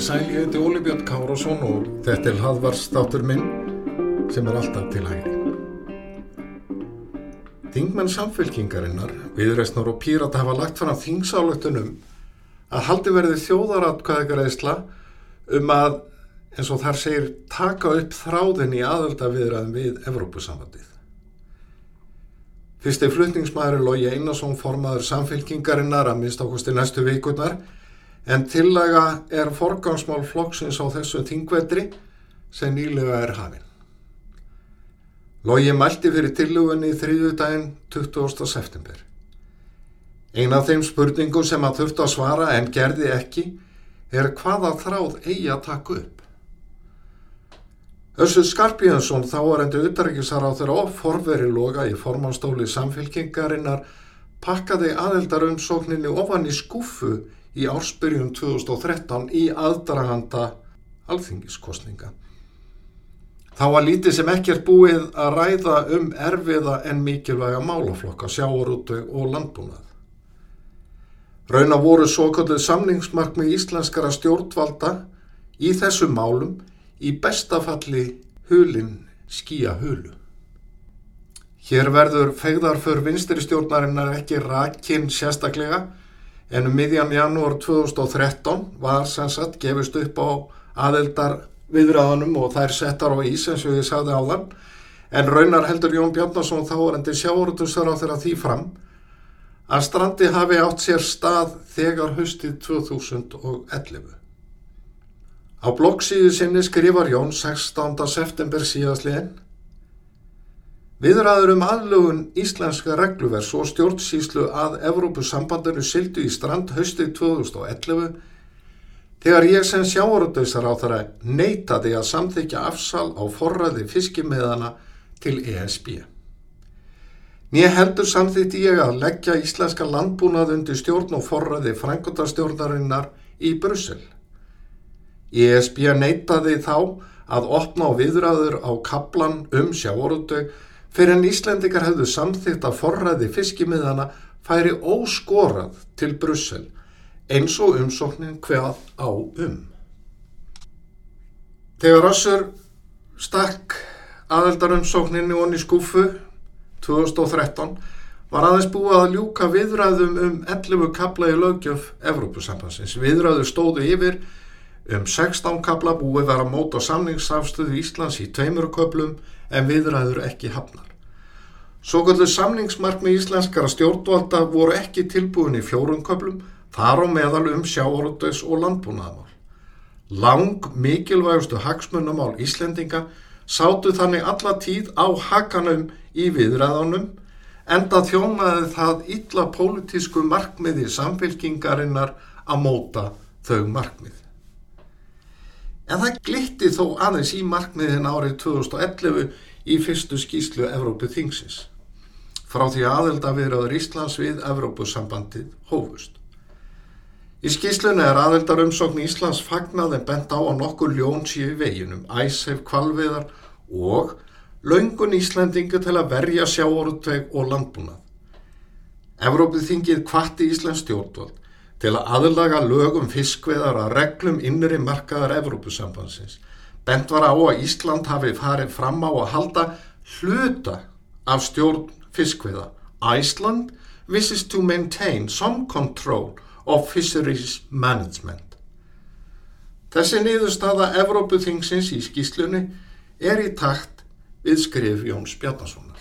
Sæl, ég heiti Óli Björn Kárásson og þetta er hlaðvarstátur minn sem er alltaf til hægri. Þingmenn samfélkingarinnar, viðreysnar og pírata hafa lagt fram þingsálöktunum að haldi verði þjóðaratkvæðingareysla um að, eins og þar segir, taka upp þráðin í aðöldaviðræðum við Evrópusambandið. Fyrsti flutningsmæður Lógi Einarsson formaður samfélkingarinnar að minnst ákvæmst í næstu vikurnar en tillaga er forgangsmál flokksins á þessu þingvetri sem nýlega er hafinn. Lógi mælti fyrir tillögunni þriðjudaginn 20. september. Ein af þeim spurningum sem að þurft að svara en gerði ekki er hvaða þráð eigi að taka upp. Össur Skarpíðansson þá er endur utarrikisar á þeirra of forveri loga í formanstóli samfélkingarinnar pakkaði aðeldar umsókninni ofan í skúfu í ársbyrjun 2013 í aðdraganda alþingiskostninga. Þá var lítið sem ekkert búið að ræða um erfiða en mikilvæga málaflokka, sjáarútu og landbúnað. Rauna voru svo kallið samningsmarkmið íslenskara stjórnvalda í þessu málum í bestafalli hulin skýja hulu. Hér verður fegðarför vinstri stjórnarinnar ekki rakinn sérstaklega en um miðjan janúar 2013 var sem sagt gefist upp á aðeldar viðræðanum og þær settar á ís eins og ég sagði á þann en raunar heldur Jón Bjarnason þá er endi sjáurðusar á þeirra því fram að strandi hafi átt sér stað þegar höstið 2011. Á bloggsíðu sinni skrifar Jón 16. september síðastliðin Viðræður um aðlugun íslenska regluvers og stjórnsýslu að Evrópusambandinu sildu í strand höstið 2011 þegar ég sem sjáuröldauðsar á þaðra neytaði að samþykja afsal á forræði fiskimiðana til ESB. Nýja heldur samþykti ég að leggja íslenska landbúnað undir stjórn og forræði frængotarstjórnarinnar í Brussel. ESB neytaði þá að opna á viðræður á kaplan um sjáuröldauð fyrir en Íslendikar hefðu samþýtt að forræði fiskimiðana færi óskorað til Brussel eins og umsóknin hvað á um. Þegar Össur stakk aðeldarumsókninni onni skúfu 2013 var aðeins búið að ljúka viðræðum um 11 kabla í lögjöf Evrópusambansins. Viðræðu stóðu yfir um 16 kabla búið var að móta samningsafstöðu Íslands í tveimur köplum en viðræður ekki hafnar. Svo kvöldu samningsmarkmi íslenskara stjórnvalda voru ekki tilbúin í fjórum köplum, þar á meðal um sjáorðus og landbúnaðamál. Lang mikilvægustu hagsmunamál Íslendinga sátu þannig alla tíð á hakanum í viðræðanum enda þjónaði það illa pólitísku markmiði samfélkingarinnar að móta þau markmið. En það glitti þó aðeins í markmiðin árið 2011 í fyrstu skýslu Evrópu þingsins frá því aðelda viðraður Íslands við Evrópusambandið hófust. Í skýslunni er aðeldar umsókn Íslands fagnað en bent á að nokkur ljón síu veginum, æsef kvalviðar og laungun Íslandingu til að verja sjáorutveig og landbúnað. Evrópið þingið kvatti Íslands stjórnvald til að aðlaga lögum fiskveðar að reglum innri markaðar Evrópusambansins. Bent var á að Ísland hafi farið fram á að halda hluta af stjórn fiskveða. Iceland wishes to maintain some control of fisheries management. Þessi niðurstaða Evrópuþingsins í skýslunni er í takt við skrif Jóns Bjarnasonar.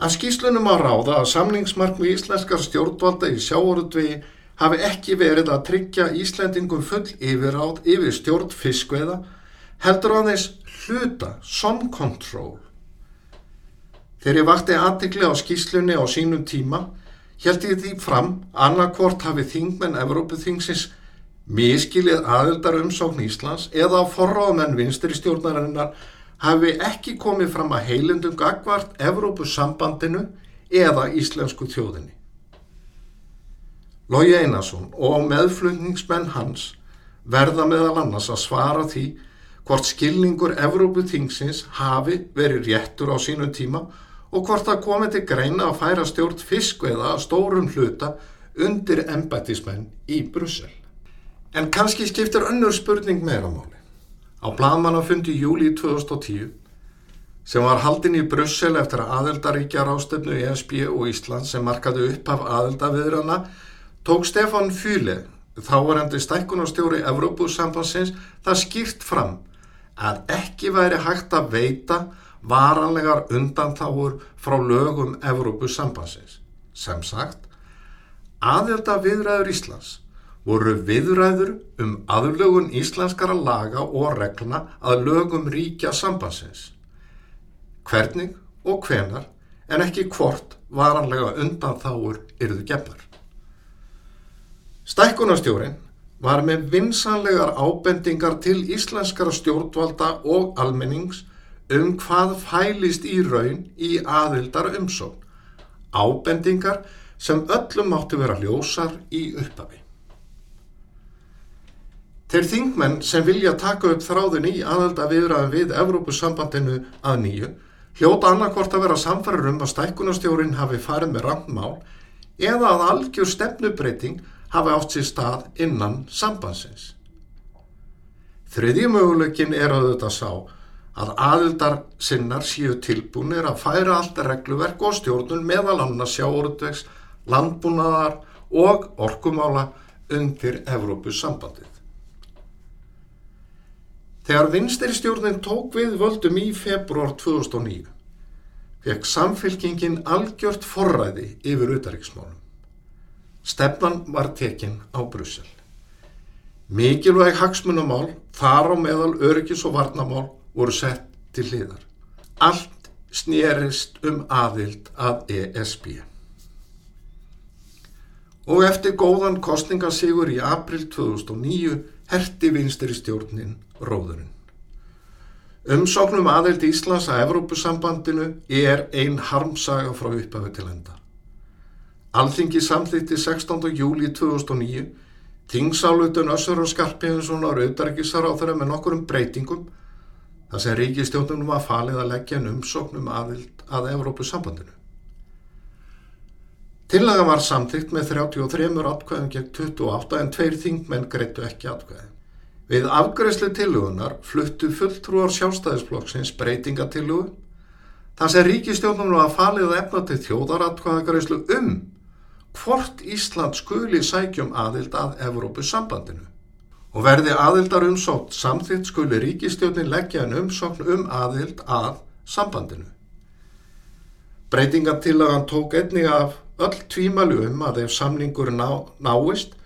Af skýslunum á ráða að samningsmarkmi íslenskar stjórnvalda í sjáorudvegi hafi ekki verið að tryggja Íslendingum full yfiráð yfir stjórn fiskveða heldur aðeins hluta, some control Þegar ég vakti aðtikli á skýslunni á sínum tíma, held ég því fram annarkvort hafi þingmenn Evrópuþingsins miskilið aðeldar umsókn Íslands eða á forráðmenn vinstri stjórnarinnar hafi ekki komið fram að heilundum gagvart Evrópusambandinu eða íslensku þjóðinni. Lógi Einarsson og meðflutningsmenn hans verða meðal annars að svara því hvort skilningur Evrópuþingsins hafi verið réttur á sínum tíma og hvort það komi til greina að færa stjórn fiskveða að stórum hluta undir embætismenn í Brussel. En kannski skiptir önnur spurning meira máli. Á bladmannafundi júli 2010 sem var haldin í Brussel eftir að aðeldaríkja rástefnu ESB og Ísland sem markaði upp af aðeldaviðrana tók Stefan Füle, þávarendi stækkunarstjóri Evrópusambansins, það skýrt fram að ekki væri hægt að veita varanlegar undantáur frá lögum Evrópusambansins. Sem sagt, aðeldaviðræður Íslands voru viðræður um aðlögun íslenskara laga og regluna að lögum ríkja sambansins hvernig og hvenar en ekki hvort varanlega undan þáur yrðu gefnar. Stækkunastjórin var með vinsanlegar ábendingar til íslenskara stjórnvalda og almennings um hvað fælist í raun í aðildar umsón. Ábendingar sem öllum mátti vera ljósar í upphafi. Þeir þingmenn sem vilja taka upp þráðin í aðelda viðræðum við Evrópusambandinu að nýju Hljóta annarkvort að vera samfæður um að stækkunastjórin hafi farið með randmál eða að algjör stefnubreiting hafi átt sér stað innan sambansins. Þriðji möguleikin er að þetta sá að aðildar sinnar síu tilbúinir að færa allt regluverk og stjórnun meðal annars sjáurutvegs, landbúnaðar og orkumála undir Evrópus sambandið. Þegar vinsteristjórnin tók við völdum í februar 2009 fekk samfélkingin algjört forræði yfir utaríksmálum. Stefnan var tekinn á Brussel. Mikilvæg hagsmunamál, þar á meðal öryggis og varnamál voru sett til hliðar. Allt snýrist um aðild að ESB. Og eftir góðan kostningasígur í april 2009 herti vinsteristjórnin róðurinn. Umsóknum aðeild Íslands að Evrópusambandinu er ein harmsaga frá upphafi til enda. Alþingi samþýtti 16. júli 2009 Tingsálutun Össur og Skarpíðinssonar auðarikisar á þeirra með nokkurum breytingum þar sem ríkistjónunum var falið að leggja en umsóknum aðild að Evrópusambandinu. Tillaga var samþýtt með 33 atkvæðum gegn 28 en tveir þingmenn greittu ekki atkvæði. Við afgreðslu tillugunar fluttu fulltrúar sjálfstæðisflokksins breytingatillugu þar sem ríkistjónum var falið að efna til þjóðaratkvæðagreðslu um hvort Ísland skuli sækjum aðild að Evrópussambandinu. Og verði aðildar umsótt samþitt skuli ríkistjónin leggja en umsókn um aðild að sambandinu. Breytingartillagan tók einnig af öll tvímælu um að ef samningur ná, náist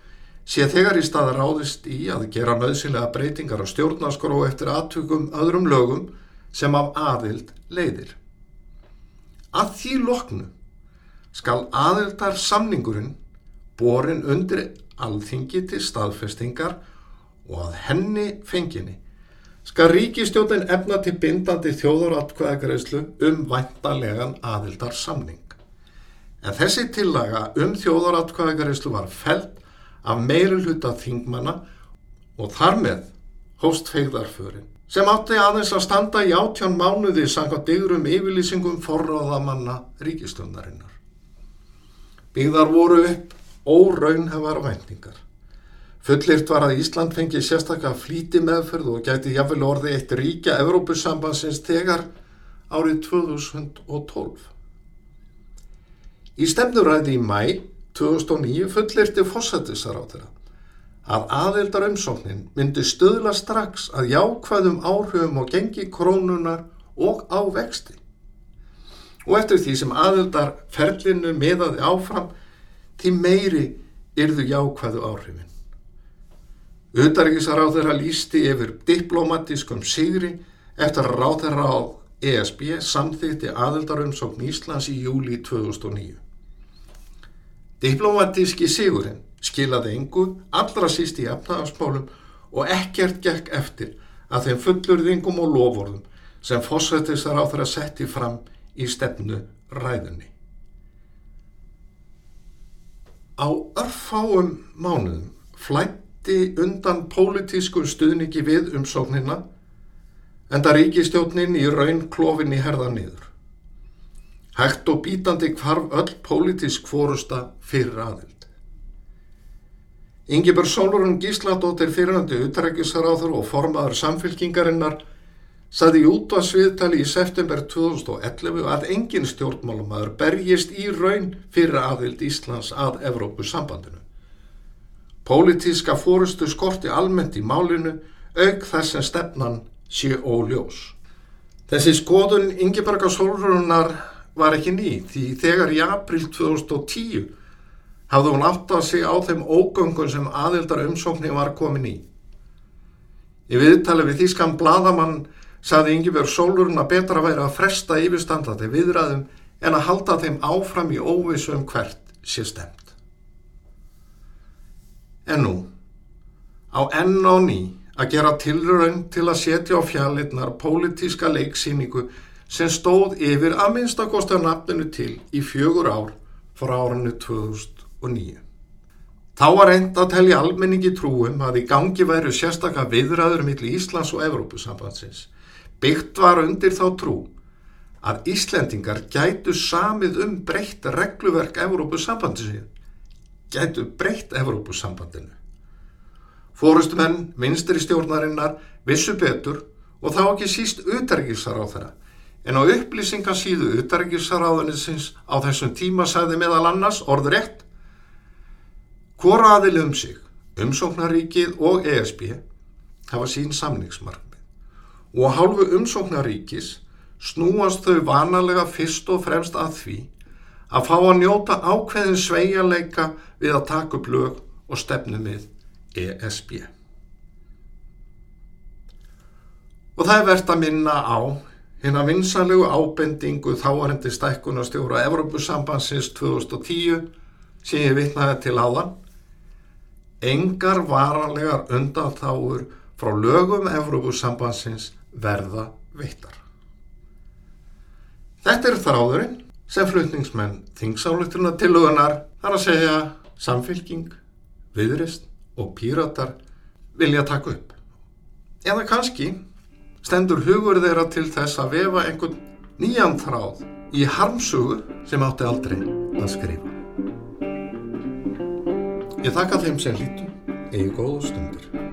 sé þegar í stað ráðist í að gera nöðsynlega breytingar á stjórnaskor og eftir aðtökum öðrum lögum sem af aðild leiðir. Að því loknu skal aðildar samningurinn borin undir alþingi til staðfestingar og að henni fenginni skal ríkistjóðin efna til bindandi þjóðaratkvæðagreyslu um væntanlegan aðildar samning. En þessi tillaga um þjóðaratkvæðagreyslu var felt af meiru hluta þingmanna og þar með hóst feigðarförin sem átti aðeins að standa í átján mánuði sanga digrum yfirlýsingum forráðamanna ríkistöndarinnnar. Byggðar voru upp óraunhefar væntingar. Fullirt var að Ísland fengi sérstaklega flíti meðferð og gæti jáfnvel orði eitt ríkja Evrópussambansins tegar árið 2012. Í stemnuræði í mæ 2009 fullirti fósættisar á þeirra að aðeldar umsóknin myndi stöðla strax að jákvæðum áhrifum og gengi krónunar og á vexti. Og eftir því sem aðeldar ferlinu miðaði áfram, því meiri yrðu jákvæðu áhrifin. Þeirra lísti yfir diplomatískum sigri eftir að ráð þeirra á ESB samþýtti aðeldar umsókn Íslands í júli 2009. Diplomatíski sigurinn skilaði engu allra síst í efnaðarspólum og ekkert gekk eftir að þeim fullurðingum og lofórðum sem fósættisar á þeirra setti fram í stefnu ræðunni. Á örfáum mánuðum flætti undan pólitísku stuðningi við umsóknina en það ríkistjótnin í raun klófin í herða niður. Hægt og bítandi hvarf öll pólitísk fórusta fyrir aðild. Ingeborg Sólurinn Gísladóttir fyrirhandi utrækjusaráður og formaður samfélkingarinnar saði út á sviðtali í september 2011 að engin stjórnmálumæður berjist í raun fyrir aðild Íslands að Evrópusambandinu. Pólitíska fórustu skorti almennt í málinu auk þess en stefnan sé óljós. Þessi skoðun Ingeborg Sólurunnar var ekki ný því þegar í april 2010 hafði hún átt að sig á þeim ógöngun sem aðildar umsóknir var komin í. Í viðtali við Þískan Bladamann saði Yngibjörg Sólurinn að betra væri að fresta yfirstandati viðræðum en að halda þeim áfram í óvissu um hvert sé stemt. En nú, á enn á ný að gera tilraun til að setja á fjallinnar pólitíska leiksýningu sem stóð yfir að minnstakosta nafninu til í fjögur ár frá árinu 2000 og nýju. Þá var reynd að telja almenningi trúum að í gangi væru sérstakka viðræður millir Íslands og Evrópusambandsins. Byggt var undir þá trú að Íslendingar gætu samið um breytt regluverk Evrópusambandsins. Gætu breytt Evrópusambandinu. Fórustumenn, vinstri stjórnarinnar, vissu betur og þá ekki síst utergisar á þeirra. En á upplýsingarsíðu utergisaráðanisins á þessum tíma sagði meðal annars orður rétt Hvora aðili um sig, umsóknaríkið og ESB hafa sín samningsmarkmið og hálfu umsóknaríkis snúast þau vanalega fyrst og fremst að því að fá að njóta ákveðin sveigjarleika við að taka upp lög og stefnu með ESB. Og það er verðt að minna á hérna vinsanlegu ábendingu þáarendi stækkunastjóra Evropasambansins 2010 sem ég vitnaði til áðan engar varanlegar undanþáur frá lögum Evrópusambansins verða veittar. Þetta er þráðurinn sem flutningsmenn þingsáluturna tilugunar þar að segja samfylking, viðrist og píratar vilja taka upp. Eða kannski stendur hugur þeirra til þess að vefa einhvern nýjan þráð í harmsugu sem átti aldrei að skrifa. Ég þakka þeim sem hlýtu, eigi góðu stundur.